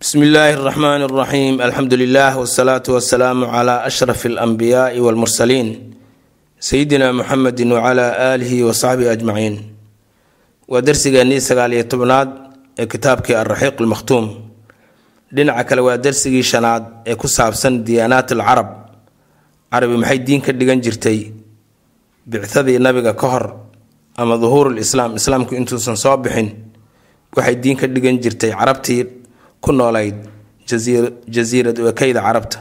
bsmi illaahi اraxmaan اraxiim alxamdu lilah wsalaatu wasalaamu cla ashraf اlanbiyaai wاlmursaliin sayidina muxamedi wcla aalihi wasaxbihi ajmaciin waa darsigeennii sagaaliyo tobnaad ee kitaabkii alraxiiq almakhtuum dhinaca kale waa darsigii shanaad ee ku saabsan diyaanaat alcarab carabi maxay diin ka dhigan jirtay bicadii nabiga ka hor ama duhuur lislaam islaamku intuusan soo bixin waxay diin ka dhigan jirtay carabtii ku noolayd jasiirad ekeyda carabta.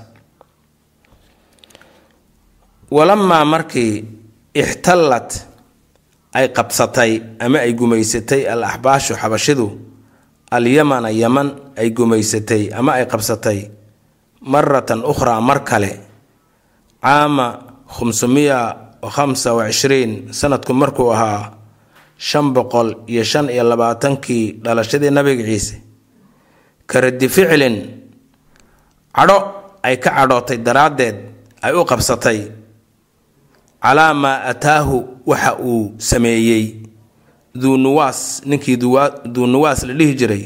Walamaa markii ixtallat ay qabsatay ama ay gumaysatay al axbaashu xabashidu alyamana yaman ay gumaysatay ama ay qabsatay maratan ukhraa mar kale caama khumsumiya khamsa wacishriin sanadku markuu ahaa shan boqol iyo shan iyo labaatankii dhalashadii nabiga ciise karadi ficlin cadho ay ka cadhootay daraaddeed ay u qabsatay. Calaa maa ataahu waxa uu sameeyey. Duu nuwaas ninkii duu nuwaas la dhihi jiray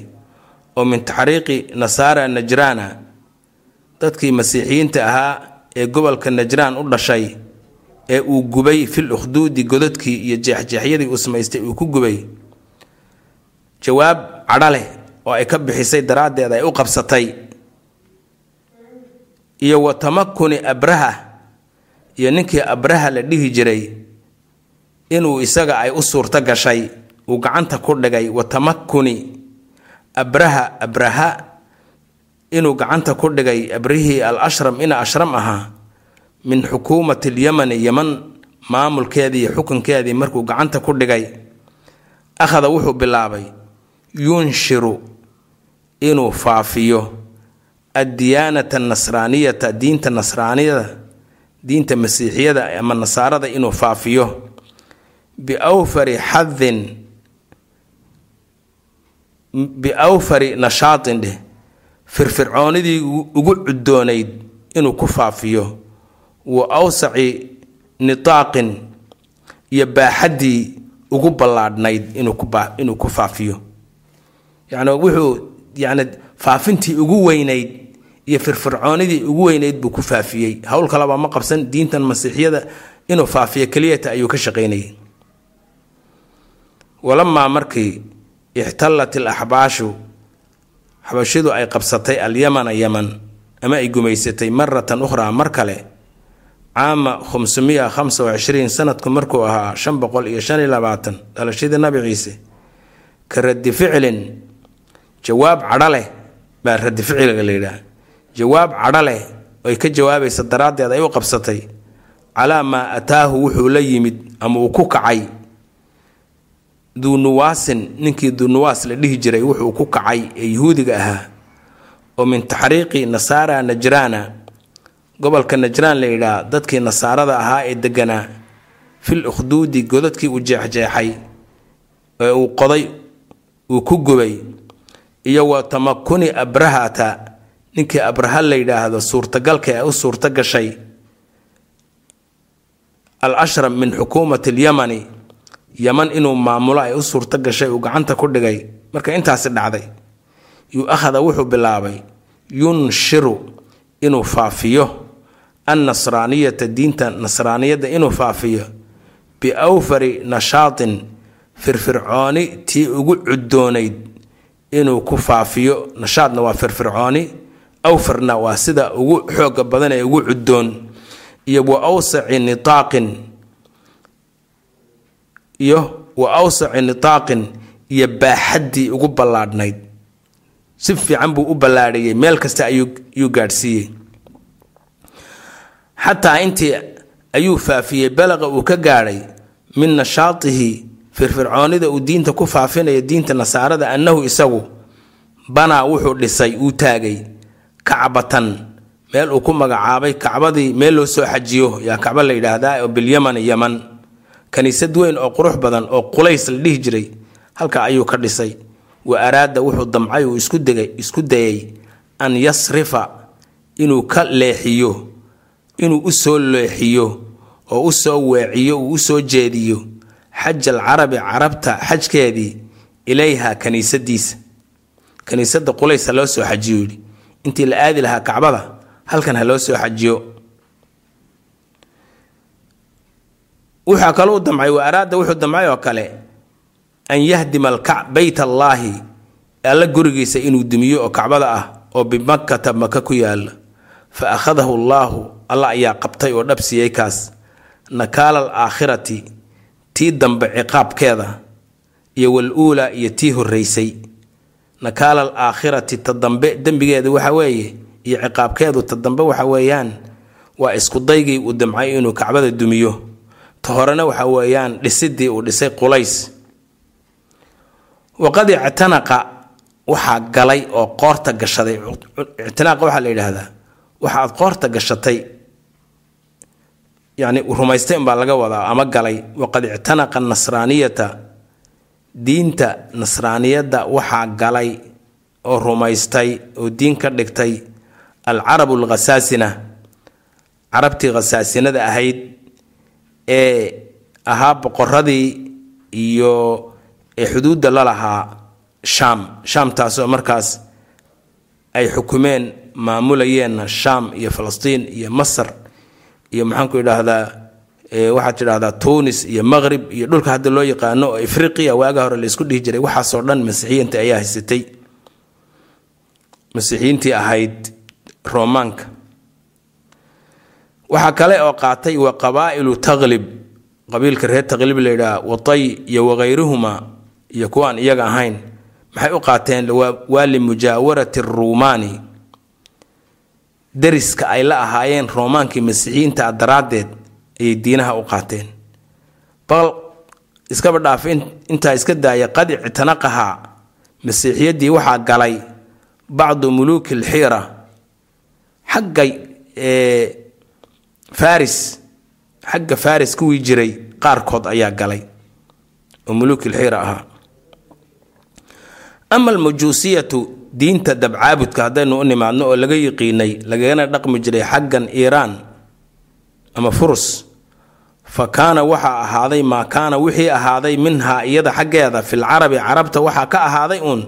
oo min taxriiqi nasaara najraana. Dadkii masiixiyiinta ahaa ee gobolka najraan u dhashay ee uu gubay fil ukhduudi godadkii iyo jeexjeexyadii uu samaystay uu ku gubay. Jawaab cadho leh oo ay ka bixisay daraaddeed ay u qabsatay. Iyo wa tamakuni abraha iyo ninkii abraha la dhihi jiray inuu isaga ay u suurto gashay uu gacanta ku dhigay wa tamakuni abraha abraha inuu gacanta ku dhigay abrihii al ashram ina ashram ahaa min xukuumati lyamani yaman maamulkeedii iyo xukunkeedii markuu gacanta ku dhigay akhada wuxuu bilaabay yunshiru inuu faafiyo addiyaanata nasraaniyata diinta nasraaniyada diinta masiixiyada ama nasaarada inuu faafiyo biawfari xadin biawfari nashaatin dheh firfircoonidii ugu cudoonayd inuu ku faafiyo wa awsaci nitaaqin iyo baaxaddii ugu ballaadhnayd inuu ku faafiyo. Yacni wuxuu yacni faafintii ugu weynayd iyo firfircoonidii ugu weynayd buu ku faafiyey. Howl kaleba ma qabsan diintan masiixiyada inuu faafiyo keliyata ayuu ka shaqaynayay. Walamaa markii ixtallat il axbaashu xabashidu ay qabsatay alyamana yaman ama ay gumaysatay maratan ukhraa mar kale caama khumsumiya khamsa wacishriin sanadku markuu ahaa shan boqol iyo shan iyo labaatan dhalashadii nabi ciise ka radi ficlin jawaab cadho leh baa radi ficliga la yidhaah jawaab cadho leh oy ka jawaabaysa daraaddeed ay u qabsatay calaa maa ataahu wuxuu la yimid ama uu ku kacay. Duunuwaasin ninkii duunuwaas la dhihi jiray wuxuu ku kacay ee yuhuudiga ahaa oo min taxriiqi nasaara najraana. Gobolka najraan la yidhaah dadkii nasaarada ahaa ee deganaa fil ukhduudi godadkii uu jeexjeexay ee uu qoday uu ku gubay iyo wa tamakuni abrahata ninkii abraha la yidhaahdo suurtagalka ee u suurto gashay al ashram min xukuumati alyamani yaman inuu maamulo ay u suurto gashay uu gacanta ku dhigay. Marka intaasi dhacday yuu akhada wuxuu bilaabay yunshiru inuu faafiyo annasraaniyata diinta nasraaniyadda inuu faafiyo biawfari nashaatin firfircooni tii ugu cudoonayd inuu ku faafiyo nashaadna waa firfircooni awfarna waa sida ugu xooga badan ee ugu cudoon iyo wa awsaci nitaaqin iyo wa awsaci nitaaqin iyo baaxaddii ugu ballaadhnayd. Si fiican buu u ballaadhayay meel kasta ayuu gaadhsiiyey. Xataa intii ayuu faafiyey balaqa uu ka gaadhay min nashaatihi firfircoonida uu diinta ku faafinayo diinta nasaarada annahu isagu banaa wuxuu dhisay uu taagay kacbatan. Meel uu ku magacaabay kacbadii meel loo soo xajiyo yaa kacba la yidhaahdaa oo bilyamani yaman. Kaniisad weyn oo qurux badan oo qulays la dhihi jiray halka ayuu ka dhisay. Wa araada wuxuu damcay uu isku dayay an yasrifa inuu ka leexiyo inuu u soo leexiyo oo u soo weeciyo uu u soo jeediyo xaj alcarabi carabta xajkeedii ilayha kaniisadiisa. Kiniisadda qulays ha loo soo xajiyo yidhi. Intii la aadi lahaa kacbada halkan ha loo soo xajiyo. Wuxaa kaloo u damcay wa araada wuxuu damcay oo kale an yahdima alkac beyt allaahi alla gurigiisa inuu dumiyo oo kacbada ah oo bimakkata maka ku yaalla fa akhadahu allaahu alla ayaa qabtay oo dhabsiiyey kaas. Nakaala al aakhirati tii dambe ciqaabkeeda iyo wal uulaa iyo tii horreysay. Nakaala al aakhirati ta dambe dembigeeda waxa weeye iyo ciqaabkeedu ta dambe waxa weeyaan waa iskudaygii uu damcay inuu kacbada dumiyo. Ta horena waxa weeyaan dhisidii uu dhisay qulays. Waqad ictanaqa waxaa galay oo qoorta gashaday. Ictinaaqa waxaa la yidhaahdaa waxaad qoorta gashatay yani rumaystay unbaa laga wadaa ama galay waqad ictanaqa nasraaniyata. Diinta nasraaniyadda waxaa galay oo rumaystay oo diin ka dhigtay alcarabu alkhasaasina carabtii khasaasinada ahayd ee ahaa boqoradii iyo ee xuduudda la lahaa shaam. Shaamtaasoo markaas ay xukumeen maamulayeenna shaam iyo falastiin iyo masar iyo maxaanku idhaahdaa waxaad tidhahdaa tunis iyo maqrib iyo dhulka hadda loo yaqaano oo afriqiya waaga hore laysku dhihi jiray waxaasoo dhan masiixiyiinta ayaa haysatay. Masiixiyiintii ahayd roomaanka waxaa kale oo qaatay wa qabaa'ilu taqlib qabiilka reer taqlib layidhaha watay iyo wakayruhuma iyo kuwaan iyaga ahayn. Maxay u qaateen? Waa limujaawarati ruumaani dariska ay la ahaayeen roomaankii masiixiyiinta daraaddeed ayay diinaha u qaateen. Bal iskaba dhaaf intaa iska daaya qad ictanaqahaa masiixiyaddii waxaa galay bacdu muluuki alxiira. Xagga faris xagga faris kuwii jiray qaarkood ayaa galay oo muluuki alxiira ahaa. Ama almajuusiyatu diinta dabcaabudka haddaynu u nimaadno oo laga yiqiinay lagagana dhaqmi jiray xaggan iiraan ama furus fa kaana waxaa ahaaday maa kaana wixii ahaaday minhaa iyada xaggeeda filcarabi carabta waxaa ka ahaaday uun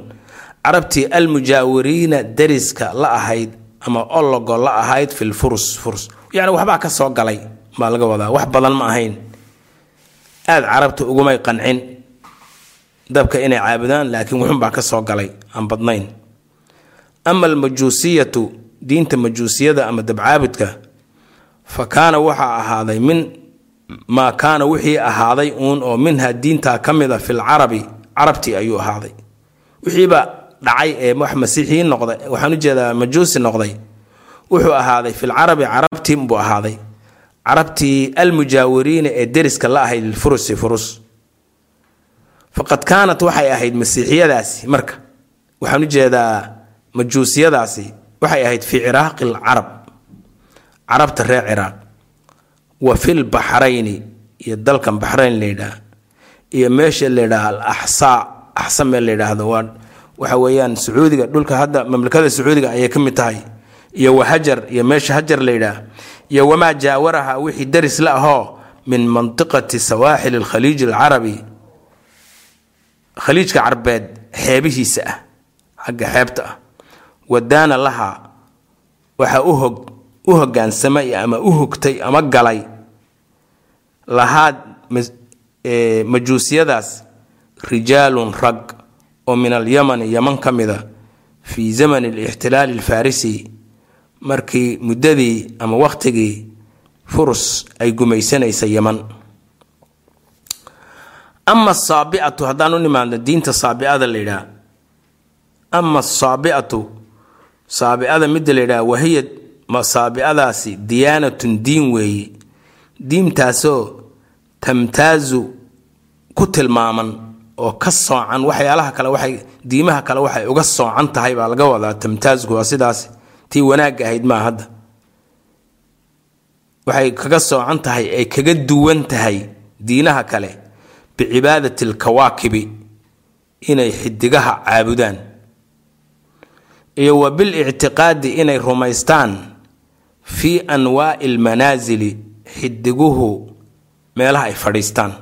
carabtii almujaawiriina dariska la ahayd ama ologo la ahayd filfurus furus yacni waxbaa ka soo galay baa laga wadaa. Wax badan ma ahayn. Aada carabta ugumay qancin dabka inay caabudaan laakiin wuxunbaa ka soo galay aan badnayn ama almajuusiyatu diinta majuusiyada ama dabcaabudka fa kaana waxaa ahaaday min maa kaana wixii ahaaday uun oo minha diintaa ka mid a filcarabi carabtii ayuu ahaaday. Wixiiba dhacay ee wax masiixiyiin noqday waxaan u jeedaa majuusi noqday wuxuu ahaaday filcarabi carabtii buu ahaaday. Carabtii almujaawiriina ee deriska la ahayd lilfurusi furus. Faqad kaanat waxay ahayd masiixiyadaasi marka waxaan u jeedaa majuusiyadaasi waxay ahayd fii ciraaqi alcarab carabta reer ciraaq wa fil baxrayni iyo dalkan baxrayn layidhaah iyo meesha layidhaah al axsaa axsa meel layidhaahdo waa waxa weeyaan sacuudiga dhulka hadda mamlakada sacuudiga ayay ka mid tahay iyo wahajar iyo meesha hajar layidhaah iyo wamaa jaawaraha wixii daris la ahoo min mantiqati sawaaxil alkhaliij alcarabi khaliijka carbeed xeebihiisa ah xagga xeebta ah wadaana laha waxaa u hogaansamay ama u hogtay ama galay lahaad majuusiyadaas rijaalun rag oo min alyamani yaman ka mida fii zamani alixtilaali alfarisi markii muddadii ama wakhtigii furus ay gumaysanaysa yaman. Ama asaabiatu haddaan u nimaadno diinta saabiada la yidhaah ama asaabiatu saabiada midda la yidhaha wahiya saabiadaasi diyaanatun diin weeye diintaasoo tamtaazu ku tilmaaman oo ka soocan waxyaalaha kale waxay diimaha kale waxay uga soocan tahay baa laga wadaa tamtaazku waa sidaas. Tii wanaagga ahayd maa hadda waxay kaga soocan tahay ay kaga duwan tahay diinaha kale bicibaadati alkawaakibi inay xidigaha caabudaan iyo wa bilictiqaadi inay rumaystaan fii anwaa'i almanaasili xidiguhu meelaha ay fadhiistaan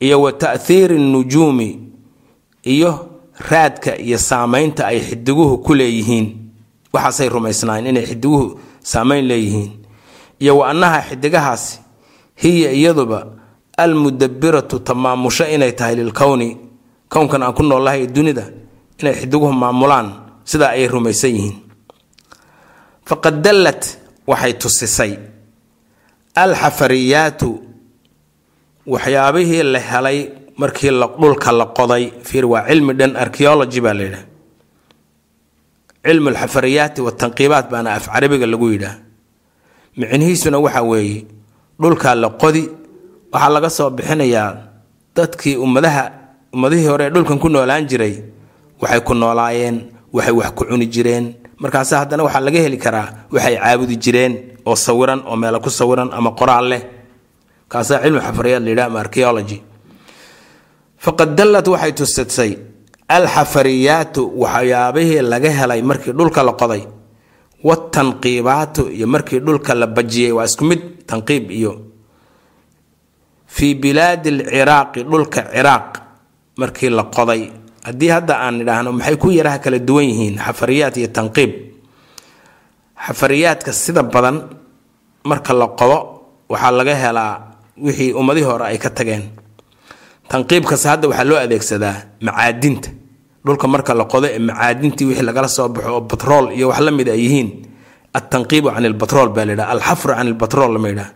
iyo wa ta'hiiri nnujuumi iyo raadka iyo saameynta ay xidiguhu ku leeyihiin waxaasay rumaysnaayeen inay xidiguhu saameyn leeyihiin iyo wa annaha xidigahaasi hiya iyaduba almudabbiratu tamaamusho inay tahay lilkowni kownkan aan ku noolahay ee dunida inay xidiguhu maamulaan sidaa ayay rumaysan yihiin. Faqad dallat waxay tusisay. Alxafariyaatu waxyaabihii la helay markii dhulka la qoday fiir waa cilmi dhan archeology baa la yidhaha. Cilmu alxafariyaati watanqiibaat baana af carabiga lagu yidhaah micnihiisuna waxa weeye dhulkaa la qodi waxaa laga soo bixinayaa dadkii ummadaha ummadihii hore ee dhulkan ku noolaan jiray waxay ku noolaayeen waxay wax ku cuni jireen. Markaase haddana waxaa laga heli karaa waxay caabudi jireen oo sawiran oo meelo ku sawiran ama qoraal leh. Kaasaa cilmu xafariyaad la yidhaha ama archeology faqad dallad waxay tusisay alxafariyaatu waxyaabihii laga helay markii dhulka la qoday watanqiibaatu iyo markii dhulka la bajiyey. Waa isku mid tanqiib iyo. Fii bilaadi alciraaqi dhulka ciraaq markii la qoday haddii hadda aan idhaahno maxay ku yaraha kala duwan yihiin xafariyaad iyo tanqiib? Xafariyaadka sida badan marka la qodo waxaa laga helaa wixii ummadihii hore ay ka tageen. Tanqiibkase hadda waxaa loo adeegsadaa macaadinta. Dhulka marka la qodo ee macaadintii wixii lagala soo baxo oo batrool iyo wax la mid ay yihiin altanqiibu can ilbatrool baa la yidhaha alxafru can ilbatrool lama yidhaha.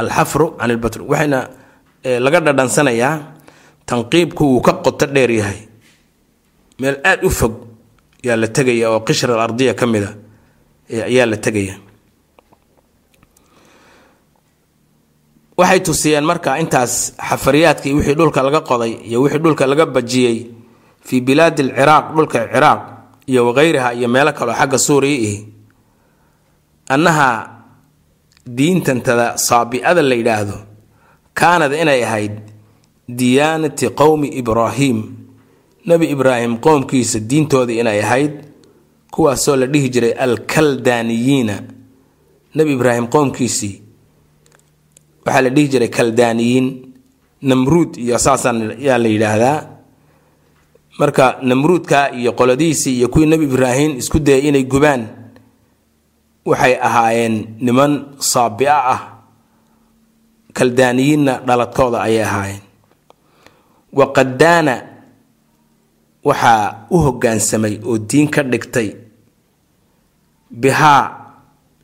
Alxafru can ilbatrool waxayna laga dhadhansanayaa tanqiibku wuu ka qoto dheer yahay. Meel aada u fog yaa la tegaya oo qishra al ardiya ka mid a ayaa la tegaya waxay tusiyeen marka intaas xafariyaadkii wixii dhulka laga qoday iyo wixii dhulka laga bajiyey fii bilaadi alciraaq dhulka ciraaq iyo waqayriha iyo meelo kaleo xagga suuriya ihi annaha diintantada saabi-ada la yidhaahdo kaanad inay ahayd diyaanati qowmi ibraahim. Nebi ibraahim qowmkiisa diintoodii inay ahayd kuwaasoo la dhihi jiray alkaldaaniyiina. Nebi ibraahim qowmkiisii waxaa la dhihi jiray kaldaaniyiin namruud iyo saasaan yaa la yidhaahdaa. Marka namruudka iyo qoladihiisii iyo kuwii nebi ibraahim isku dayay inay gubaan waxay ahaayeen niman saabi-a ah. Kaldaaniyiinna dhaladkooda ayay ahaayeen waqadaana waxaa u hoggaansamay oo diin ka dhigtay bihaa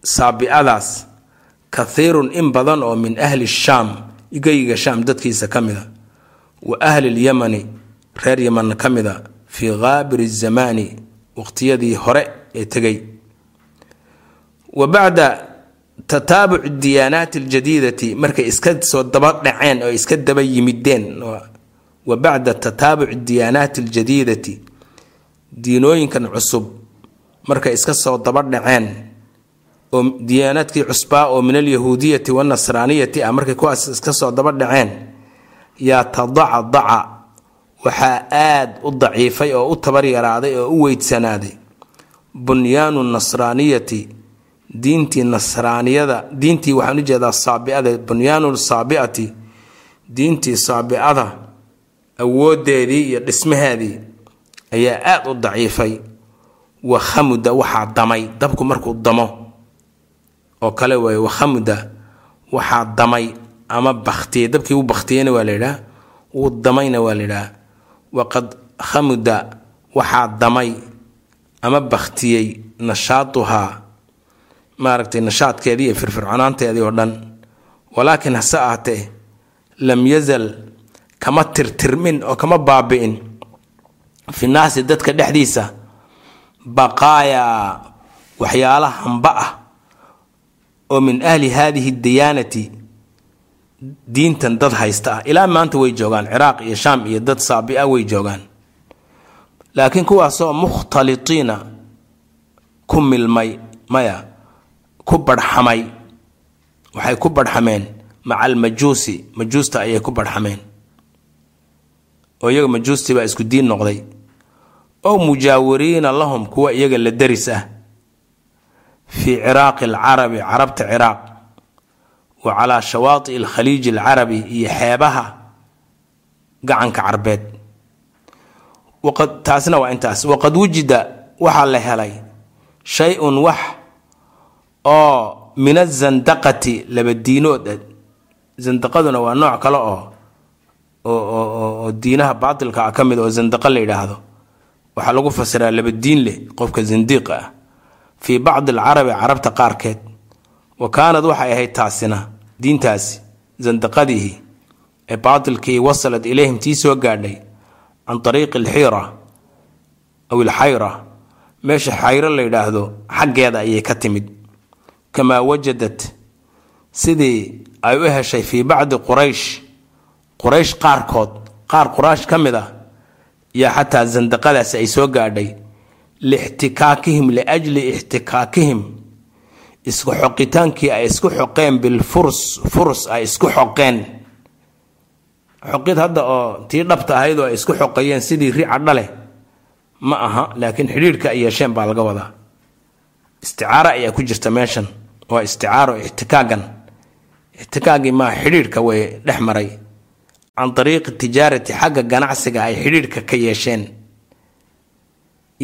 saabi-adaas kathiirun in badan oo min ahli shaam igayga shaam dadkiisa ka mida wa ahli lyamani reer yamanna ka mida fii qaabiri zamaani waqtiyadii hore ee tegay wa bacda tataabuci diyaanaati aljadiidati markay iska soo daba dhaceen oo iska daba yimideen wa bacda tataabuci diyaanaati aljadiidati diinooyinkan cusub markay iska soo daba dhaceen oo diyaanaadkii cusbaa oo min alyahuudiyati wanasraaniyati ah markay kuwaas iska soo daba dhaceen yaa tadacadaca waxaa aada u daciifay oo u tabar yaraaday oo u weydsanaaday. Bunyaanu nasraaniyati diintii nasraaniyada diintii waxaan u jeedaa saabiada bunyaanu saabiati diintii saabiada awoodeedii iyo dhismaheedii ayaa aada u daciifay. Wa khamuda waxaa damay. Dabku markuu damo oo kale waay wakhamuda waxaa damay ama baktiyey dabkii u baktiyeyna waa la yidhaah wuu damayna waa la yidhaah. Waqad khamuda waxaa damay ama baktiyey nashaatuhaa maaragtay nashaadkeedii iyo firfirconaanteedii oo dhan. Walaakiin hase ahatee lam yazal kama tirtirmin oo kama baabi'in. Fi naasi dadka dhexdiisa baqaayaa waxyaala hamba ah oo min ahli haadihi diyaanati diintan dad haysta ah. Ilaa maanta way joogaan ciraaq iyo shaam iyo dad saabi-a way joogaan. Laakiin kuwaasoo mukhtalitiina ku milmay maya ku barxamay waxay ku barxameen maca almajuusi majuusta ayay ku barxameen oo iyaga majuustii baa isku diin noqday. Oo mujaawiriina lahum kuwa iyaga la daris ah. Fii ciraaqi alcarabi carabta ciraaq. Wa calaa shawaati alkhaliiji alcarabi iyo xeebaha gacanka carbeed. Taasna waa intaas. Waqad wujida waxaa la helay shay-un wax oo min azandaqati labadiinood zandaqaduna waa nooc kale oo oo diinaha baatilka ah ka mid oo zandaqa la yidhaahdo. Waxaa lagu fasiraa labadiin leh qofka zandiiqa ah fii bacdi alcarabi carabta qaarkeed. Wa kaanad waxay ahayd taasina diintaasi zandaqadiihii ee baatilkii wasalad ilayhim tii soo gaadhay can ariiqi alxiira aw ilxayra meesha xayro la yidhaahdo xaggeeda ayay ka timid. Kamaa wajadat sidii ay u heshay fii bacdi quraysh quraysh qaarkood qaar quraash ka mid ah yaa xataa zandaqadaasi ay soo gaadhay lixtikaakihim liajli ixtikaakihim isku xoqitaankii ay isku xoqeen bilfurs furs ay isku xoqeen. Xoqid hadda oo tii dhabta ahayd oo ay isku xoqayeen sidii rica dhale ma aha laakiin xidhiidhka ay yeesheen baa laga wadaa. Isticaaro ayaa ku jirta meeshan waa isticaaro ixtikaagan. Ixtikaagii maa xidhiidhka way dhex maray can ariiqi tijaarati xagga ganacsiga ay xidhiidhka ka yeesheen.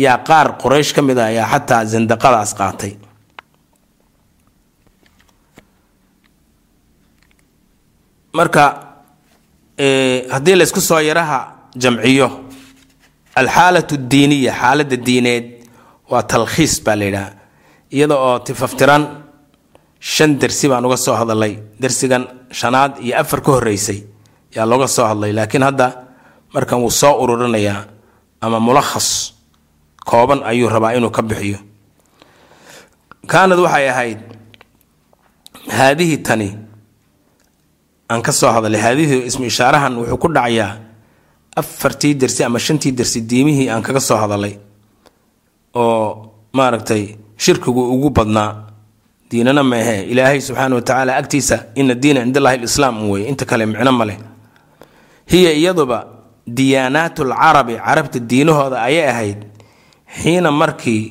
Yaa qaar qoraysh ka mid ah ayaa xataa zandaqadaas qaatay. Marka haddii laysku soo yaraha jamciyo alxaalatu diiniya xaaladda diineed waa talkhiis baa la yidhaha. Iyada oo tifaftiran shan dersi baan uga soo hadalay dersigan shanaad iyo afar ka horreysay yaa looga soo hadlay laakiin hadda markan wuu soo ururinayaa ama mulakhas kooban ayuu rabaa inuu ka bixiyo. Kaanad waxay ahayd haadihi tani aan ka soo hadalay haadihi ismu ishaarahan wuxuu ku dhacayaa afartii dersi ama shantii dersi diimihii aan kaga soo hadalay oo maaragtay shirkigu ugu badnaa diinana meehe ilaahay subxaana wa tacaala agtiisa ina diina cind allahi lislaam weye inta kale micno ma leh hiya iyaduba diyaanaatu lcarabi carabta diinahooda ayay ahayd xiina markii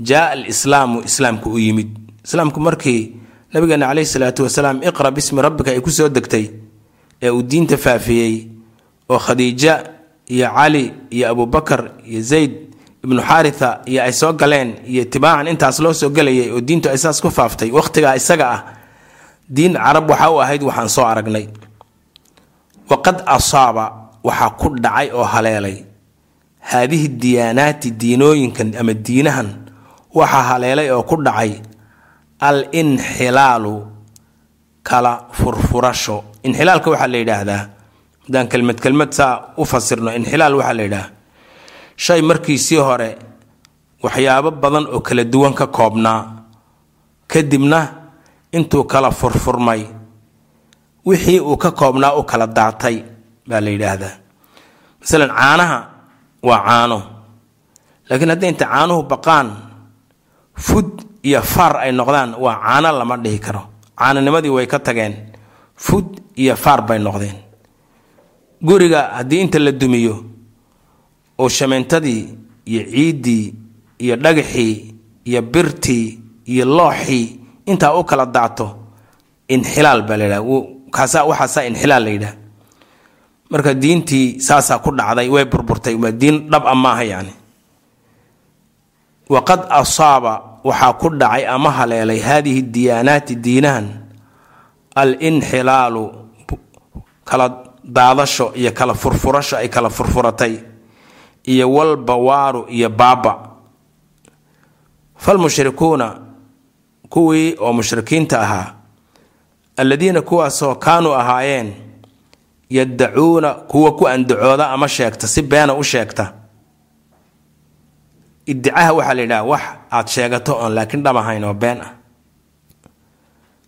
jaaa alislaamu islaamku u yimid. Islaamku markii nabigeena caleyhi salaatu wasalaam iqra bismi rabbika ay ku soo degtay ee uu diinta faafiyey oo khadiija iyo cali iyo abubakar iyo zayd ibnu xaaritha iyo ay soo galeen iyo tibaacan intaas loo soo gelayay oo diintu ay saas ku faaftay wakhtigaa isaga ah. Diin carab waxa u ahayd waxaan soo aragnay waqad asaaba waxaa ku dhacay oo haleelay. Haadihi diyaanaati diinooyinkan ama diinahan waxaa haleelay oo ku dhacay al inxilaalu kala furfurasho. Inxilaalka waxaa la yidhaahdaa haddaan kelmad kelmad saa u fasirno inxilaal waxaa la yidhaahdaa shay markiisii hore waxyaabo badan oo kala duwan ka koobnaa. Kadibna intuu kala furfurmay wixii uu ka koobnaa u kala daatay baa la yidhaahdaa. Masalan caanaha waa caano. Laakiin hadday inta caanuhu baqaan fud iyo faar ay noqdaan waa caano lama dhihi karo. Caananimadii way ka tageen fud iyo faar bay noqdeen. Guriga haddii inta la dumiyo oo shameentadii iyo ciiddii iyo dhagaxii iyo birtii iyo looxii intaa u kala daato inxilaal baa la yidhaha kaasaa waxaasaa inxilaal la yidhaha. Marka diintii saasaa ku dhacday way burburtay waa diin dhab a maaha yani waqad asaaba waxaa ku dhacay ama haleelay haadihi diyaanaati diinahan al inxilaalu kala daadasho iyo kala furfurasho ay kala furfuratay iyo walbawaaru iyo baaba falmushrikuuna kuwii oo mushrikiinta ahaa alladiina kuwaasoo kaanuu ahaayeen yaddacuuna kuwa ku andacooda ama sheegta si beena u sheegta. Iddicaha waxaa la yidhaha wax aad sheegato oon laakiin dhab ahayn oo been ah.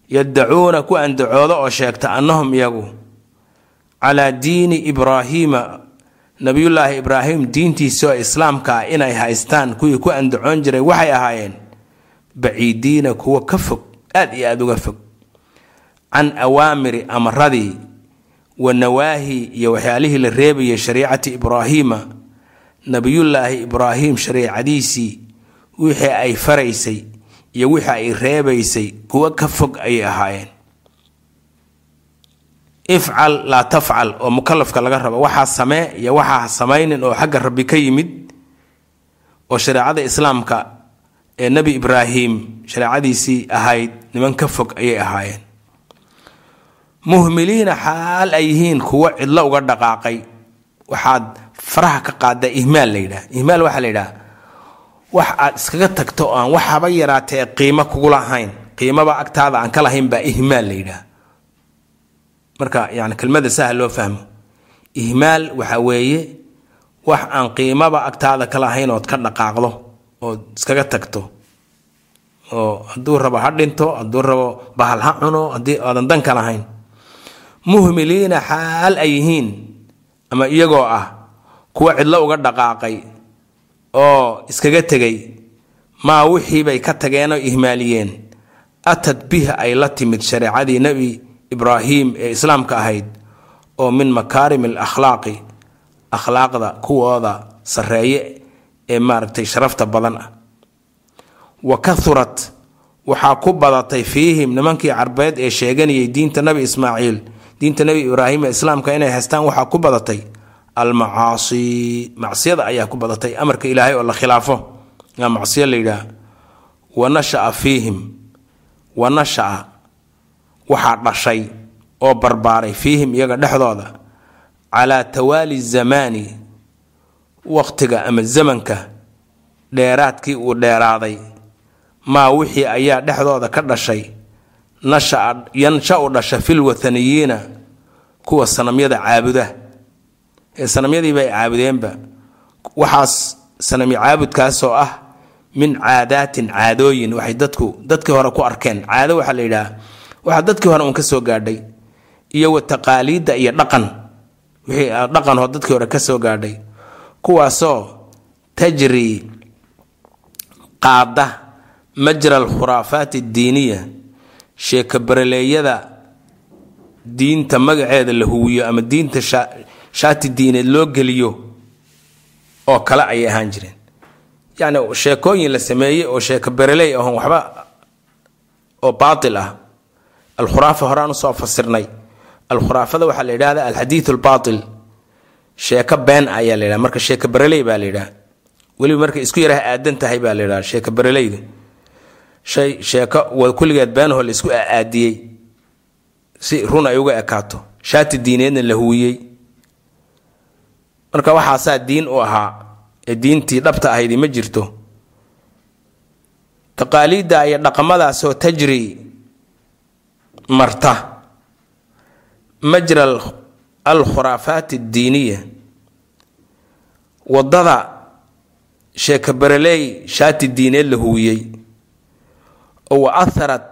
Yaddacuuna ku andacooda oo sheegta annahum iyagu calaa diini ibraahiima nabiyullaahi ibraahim diintiisa oo islaamka ah inay haystaan kuwii ku andacoon jiray waxay ahaayeen baciidiina kuwa ka fog aad iyo aada uga fog can awaamiri amaradii wa nawaahi iyo waxyaalihii la reebayay shariicati ibraahiima nabiyullaahi ibraahim shariicadiisii wixii ay faraysay iyo wixii ay reebaysay kuwa ka fog ayay ahaayeen. Ifcal laa tafcal oo mukalafka laga rabo waxaa samee iyo waxaa samaynin oo xagga rabbi ka yimid oo shareecada islaamka ee nebi ibraahim shareecadiisii ahayd niman ka fog ayay ahaayeen muhmiliina xaal ay yihiin kuwo cidlo uga dhaqaaqay. Waxaad faraha ka qaaddaa ihmaal la yidhaha ihmaal waxaa la yidhaha wax aad iskaga tagto aan waxaba yaraatee qiimo kugula ahayn qiimaba agtaada aan ka lahayn baa ihmaal la yidhaha marka yani kelmada sahal loo fahmo. Ihmaal waxa weeye wax aan qiimaba agtaada ka lahayn ood ka dhaqaaqdo ood iskaga tagto. Oo hadduu rabo ha dhinto hadduu rabo bahal ha cuno haddii aadan danka lahayn muhmiliina xaal ay yihiin ama iyagoo ah kuwa cidlo uga dhaqaaqay oo iskaga tegay maa wixiibay ka tageenoo ihmaaliyeen atad biha ay la timid shareecadii nebi ibraahim ee islaamka ahayd oo min makaarim alakhlaaqi akhlaaqda kuwooda sarreeye ee maaragtay sharafta badan ah. Wa kahurat waxaa ku badatay fiihim nimankii carbeed ee sheeganayay diinta nebi ismaaciil diinta nebi ibraahim ee islaamka inay haystaan waxaa ku badatay almacaasi. Macsiyada ayaa ku badatay amarka ilaahay oo la khilaafo. Aa macsiyo la yidhaah wa nashaa fiihim wa nashaa. Waxaa dhashay oo barbaaray fiihim iyaga dhexdooda calaa tawaali zamaani. Waqtiga ama zamanka dheeraadkii uu dheeraaday maa wixii ayaa dhexdooda ka dhashay nashaa yansha u dhasha fil wathaniyiina kuwa sanamyada caabuda ee sanamyadiiba ay caabudeenba. Waxaas sanamyo caabudkaasoo ah min caadaatin caadooyin. Waxay dadku dadkii hore ku arkeen. Caado waxaa la yidhaah waxaa dadkii hore uun ka gaadhay iyo wa taqaaliidda iyo dhaqan. Wixii dhaqanoo dadkii hore ka gaadhay. Kuwaasoo tajri qaada majra alkhuraafaat addiiniya sheeko baraleeyada diinta magaceeda la huwiyo ama diinta shaati diineed loo geliyo oo kale ayay ahaan jireen. Yacni sheekooyin la sameeyey oo sheeko bareley ahoon waxba oo baatil ah. Alkhuraafa horaan u soo fasirnay. Alkhuraafada waxaa la yidhahda alxadiid albaatil sheeko been ayaa la yidhaha marka sheeko bareley baa la yidhaha. Weliba markay isku yaraha aadan tahay baa la yidhaha sheeko bareleydu shay sheeko kulligeed beenahoo la isku aaadiyey si run ay uga ekaato. Shaati diineedna la huwiyey marka waxaasaa diin u ahaa ee diintii dhabta ahaydi ma jirto. Taqaaliidda iyo dhaqamadaasoo tajri marta. Majra alkhuraafaat addiiniya waddada sheeko bareley shaati diineed la huwiyey oo wa aharad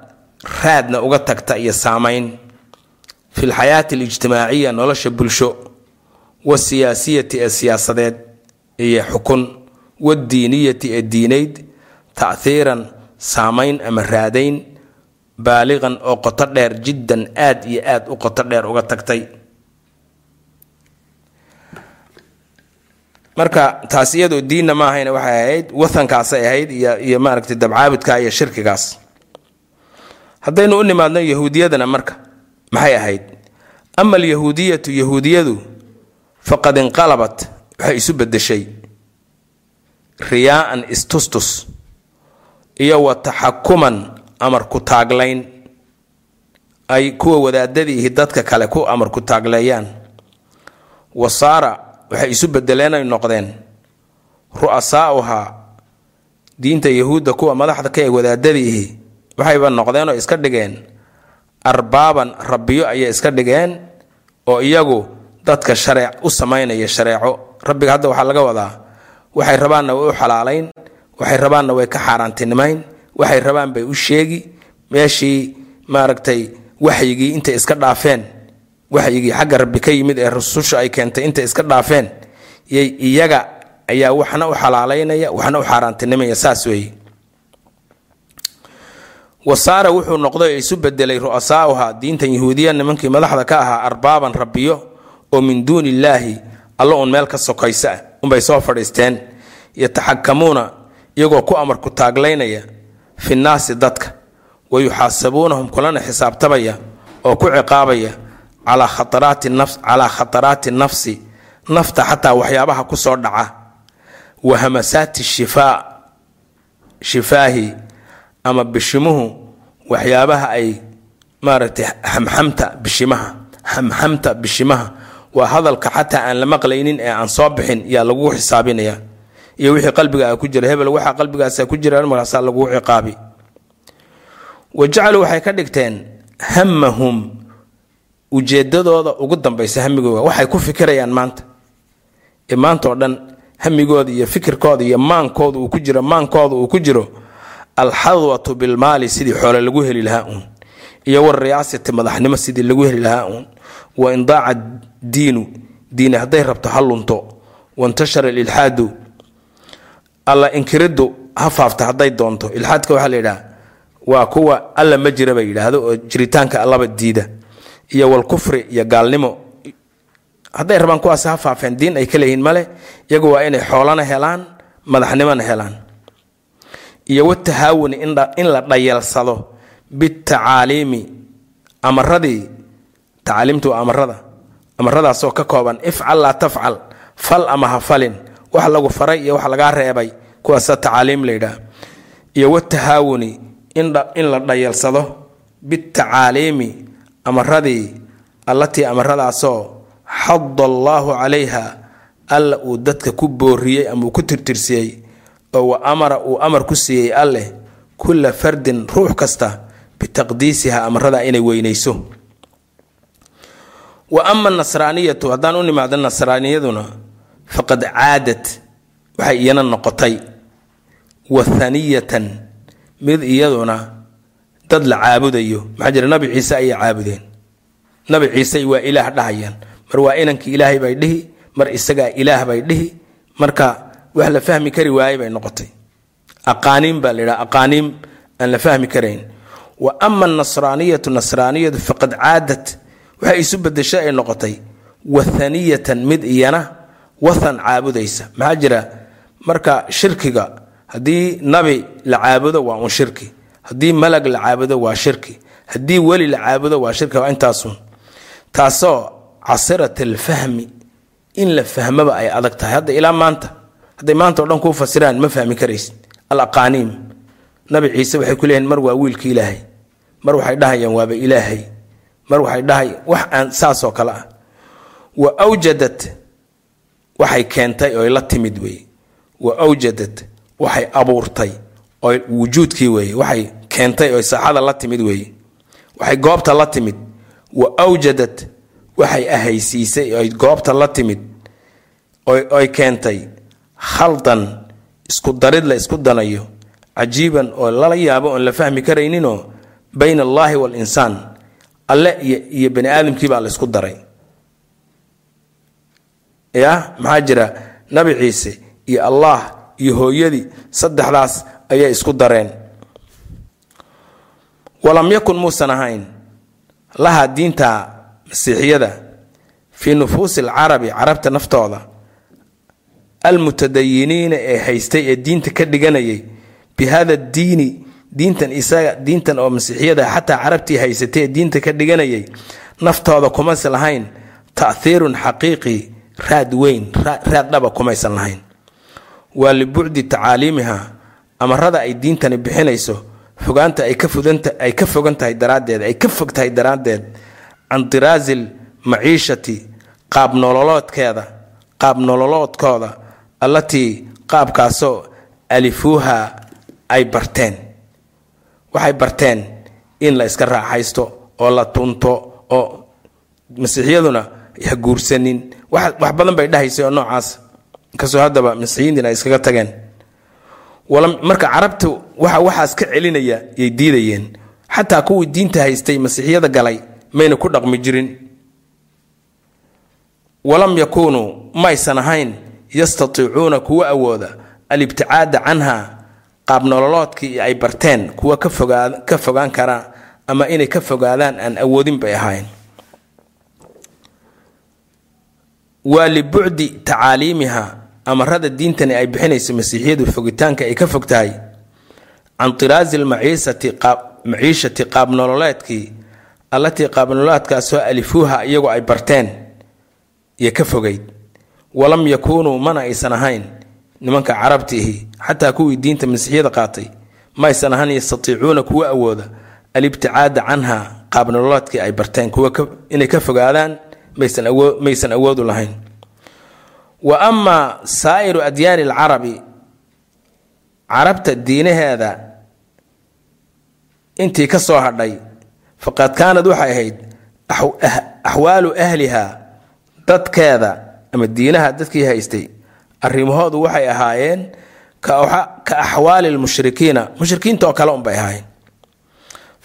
raadna uga tagta iyo saamayn. Fi lxayaati alijtimaaciya nolosha bulsho wasiyaasiyati ee siyaasadeed iyo xukun wadiiniyati ee diineyd taahiiran saamayn ama raadayn baaliqan oo qoto dheer jiddan aad iyo aad u qoto dheer uga tagtay. Marka taas iyadoo diinna ma ahayna waxay ahayd wathankaasay ahayd iyo iyo maaragtay dabcaabudka iyo shirkigaas haddaynu u nimaadno yahuudiyadana marka maxay ahayd? Ama alyahuudiyatu yahuudiyadu faqad inqalabat waxay isu bedeshay riyaa'an istustus iyo wa taxakuman amar ku taaglayn. Ay kuwa wadaadadiihi dadka kale ku amar ku taagleeyaan wasaara waxay isu bedeleen ay noqdeen. Ru'asaa'uhaa diinta yahuudda kuwa madaxda ka ee wadaadadiihi waxayba noqdeenoo iska dhigeen. Arbaaban rabbiyo ayay iska dhigeen oo iyagu dadka shareec u samaynaya shareeco. Rabbiga hadda waxaa laga wadaa waxay rabaanna way u xalaalayn waxay rabaanna way ka xaaraantinimayn waxay rabaan bay u sheegi meeshii maaragtay waxyigii intay iska dhaafeen waxyigii xagga rabbi ka yimid ee rususha ay keentay intay iska dhaafeen iyaga ayaa waxna u xalaalaynaya waxna u xaaraantinimaya saas weeye wasaara wuxuu noqday isu bedelay ru'asaauha diintan yahuudiya nimankii madaxda ka ahaa arbaaban rabbiyo oo min duuni illaahi alla uun meel ka sokaysa ah unbay soo fadhiisteen. Yataxakamuuna iyagoo ku amar ku taaglaynaya fi nnaasi dadka. Wa yuxaasabuunahum kulana xisaabtamaya oo ku ciqaabaya calaa khataraati nafsi nafta xataa waxyaabaha ku soo dhaca. Wa hamasaati shifaa shifaahi ama bishimuhu waxyaabaha ay maaragtay xamxamta bishimaha. Xamxamta bishimaha waa hadalka xataa aan la maqlaynin ee aan soo bixin yaa lagu xisaabinaya. Iyo wixii qalbiga ku jira. Hebel waxaa qalbigaasa ku jira markaasaa lagu ciqaabi. Wa jacaluu waxay ka dhigteen hamahum ujeedadooda ugu dambaysa hamigooda waxay ku fikirayaan maanta. Ee maanta oo dhan hamigooda iyo fikirkooda iyo maankooda uu ku jiro maankooda uu ku jiro alxadwatu bilmaali sidii xoole lagu heli lahaa uun iyo wariyaasati madaxnimo sidii lagu heli lahaa uun. Wa indaaca diinu diini hadday rabto ha lunto. Wantashara ililxaadu alla inkiriddu ha faafta hadday doonto. Ilxaadka waxaa la yidhaha waa kuwa alla ma jira bay yidhaahdo oo jiritaanka allaba diida. Iyo walkufri iyo gaalnimo hadday rabaan kuwaas ha faafeen diin ay ka leeyihiin male iyagu waa inay xoolana helaan madaxnimona helaan iyo watahaawuni in la dhayalsado bitacaaliimi amaradii tacaaliimtu waa amarada amaradaasoo ka kooban ifcal laa tafcal fal ama ha falin wax lagu faray iyo wax lagaa reebay kuwaasa tacaaliim layidhaah iyo watahaawuni in la dhayalsado bitacaaliimi amaradii allatii amaradaasoo xada allaahu calayha alla uu dadka ku booriyey ama uu ku tirtirsiyey oo wa amara uu amar ku siiyey alleh kulla fardin ruux kasta bitaqdiisiha amarada inay weynayso. Wa ama nasraaniyatu haddaan u nimaado nasraaniyaduna faqad caadad waxay iyana noqotay. Wathaniyatan mid iyaduna dad la caabudayo. Maxaa jira nabi ciise ayay caabudeen. Nabi ciise waa ilaah dhahayaan. Mar waa inankii ilaahay bay dhihi mar isagaa ilaah bay dhihi marka wax la fahmi kari waaye bay noqotay. Aqaaniim baa la yidhaha aqaaniim aan la fahmi karayn. Wa ama anasraaniyatu nasraaniyadu faqad caadad waxay isu bedesho ay noqotay. Wathaniyatan mid iyana wathan caabudaysa. Maxaa jira? Marka shirkiga haddii nabi la caabudo waa un shirki. Haddii malag la caabudo waa shirki. Haddii weli la caabudo waa shirki waa intaasun taasoo casirat alfahmi in la fahmaba ay adag tahay. Hadda ilaa maanta hadday maanta dhan kuu fasiraan ma fahmi karaysid. Alaqaaniim nabi ciise waxay ku leeyihiin mar waa wiilka ilaahay mar waxay dhahayaan waaba ilaahay mar waxay dhahay wax aan saasoo kale ah. Wa awjadad waxay keentay oy la timid weeye. Wa awjadad waxay abuurtay oo wujuudkii weeye waxay keentay oy saaxada la timid weeye. Waxay goobta la timid. Wa awjadad waxay ahaysiisay oy goobta la timid oy keentay khaldan isku darid la isku danayo cajiiban oo lala yaabo oon la fahmi karayninoo bayna allaahi waalinsaan alle iyo bani aadamkii baa la isku daray. Ya maxaa jira? Nabi ciise iyo allah iyo hooyadii saddexdaas ayay isku dareen. Walam yakun muusan ahayn laha diinta masiixiyada fii nufuusi alcarabi carabta naftooda almutadayiniina ee haystay ee diinta ka dhiganayay bi hada diini diintan isaga diintan oo masiixiyada xataa carabtii haysatay ee diinta ka dhiganayay naftooda kumaysa lahayn ta'hiirun xaqiiqi raad weyn raad dhaba kumaysan lahayn. Waa libucdi tacaaliimiha amarada ay diintani bixinayso fogaanta ay ka fogan tahay daraaddeed ay ka fog tahay daraaddeed can diraasil maciishati qaab nololoodkeeda qaab nololoodkooda allatii qaabkaasoo alifuuha ay barteen. Waxay barteen in la iska raaxaysto oo la tunto oo masiixiyaduna ha guursanin. Wax badan bay dhahaysay oo noocaas. Inkastoo haddaba masiixiyiintiina ay iskaga tageen. Marka carabtu waxa waxaas ka celinaya yay diidayeen. Xataa kuwii diinta haystay masiixiyada galay mayna ku dhaqmi jirin. Walam yakuunuu maysan ahayn yastatiicuuna kuwa awooda alibticaada canha qaab nololoodkii ay barteen kuwa ka fogaan kara ama inay ka fogaadaan aan awoodin bay ahayn. Waa libucdi tacaaliimiha amarada diintani ay bixinayso masiixiyadu fogitaanka ay ka fog tahay can tiraasi lmaciishati qaab nololeedkii allatii qaabnulaadkaasoo alifuuha iyagoo ay barteen iyo ka fogayd walam yakuunuu mana aysan ahayn nimanka carabtiihi xataa kuwii diinta masiixiyada qaatay ma aysan ahayn yastatiicuuna kuwa awooda alibticaada canha qaabnololaadkii ay barteen inay ka fogaadaan maysan awoodu lahayn. Wa amaa saa'iru adyaani alcarabi carabta diinaheeda intii ka soo hadhay faqad kaanad waxay ahayd axwaalu ahliha dadkeeda ama diinaha dadkii haystay arrimahoodu waxay ahaayeen ka axwaali lmushrikiina mushrikiinta oo kale unbay ahaayeen.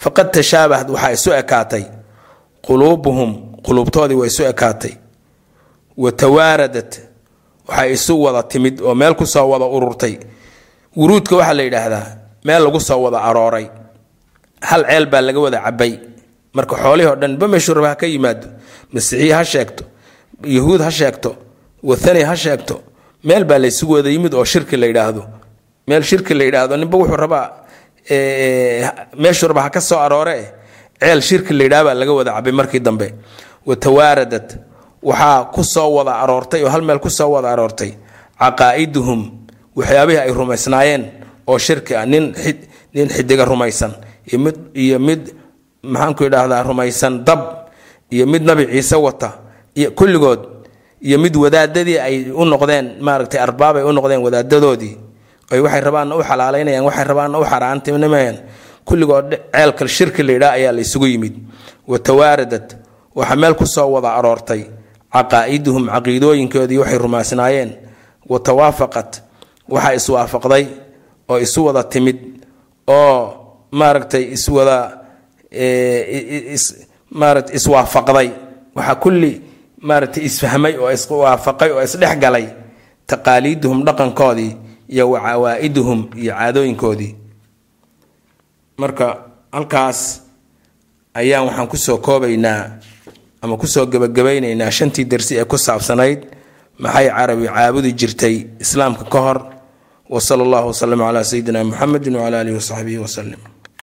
Faqad tashaabahad waxaa isu ekaatay quluubuhum quluubtoodii waa isu ekaatay. Wa tawaaradat waxay isu wada timid oo meel ku soo wada ururtay. Wuruudka waxaa la yidhaahdaa meel lagu soo wada arooray. Hal ceel baa laga wada cabay marka xoolihii o dhan bameshurba ha ka yimaado? Masiixiye ha sheegto yahuud ha sheegto wathani ha sheegto meel baa laysugu wada yimid oo shirki la yidhaahdo. Meel shirki la yidhaahdo ninba wuxuu rabaa meeshurba ha ka soo aroore ceel shirki la yidhaha baa laga wada cabay markii dambe. Wa tawaaradat waxaa ku wada aroortay oo hal meel ku wada aroortay. Caqaa'iduhum waxyaabihii ay rumaysnaayeen oo shirki ah nin nin xidiga rumaysan iyo mid maxaanku idhaahdaa rumaysan dab iyo mid nabi ciise wata kulligood iyo mid wadaadadii ay u noqdeen maaragtay arbaabay u noqdeen wadaadadoodii ay waxay rabaanna u xalaalaynayaan waxay rabaanna u xaaraantinimayaan kulligood ceelka shirki la yidhaha ayaa la yimid. Wa tawaaradat waxaa meel ku soo wada aroortay caqaa'iduhum caqiidooyinkoodii waxay rumaysnaayeen wa tawaafaqat waxaa iswaafaqday oo isu wada timid oo maaragtay iswada maarata iswaafaqday waxaa kulli maaragtay isfahmay oo iswaafaqay oo isdhexgalay taqaaliiduhum dhaqankoodii iyo wa cawaa'iduhum iyo caadooyinkoodii. Marka halkaas ayaan waxaan ku soo koobaynaa ama ku soo gebagabaynaynaa shantii darsi ee ku saabsanayd maxay carabi caabudi jirtay islaamka ka hor. Wa sala allahu wasalam calaa sayidina muxamedin wcala alihi wasaxbihi wasalim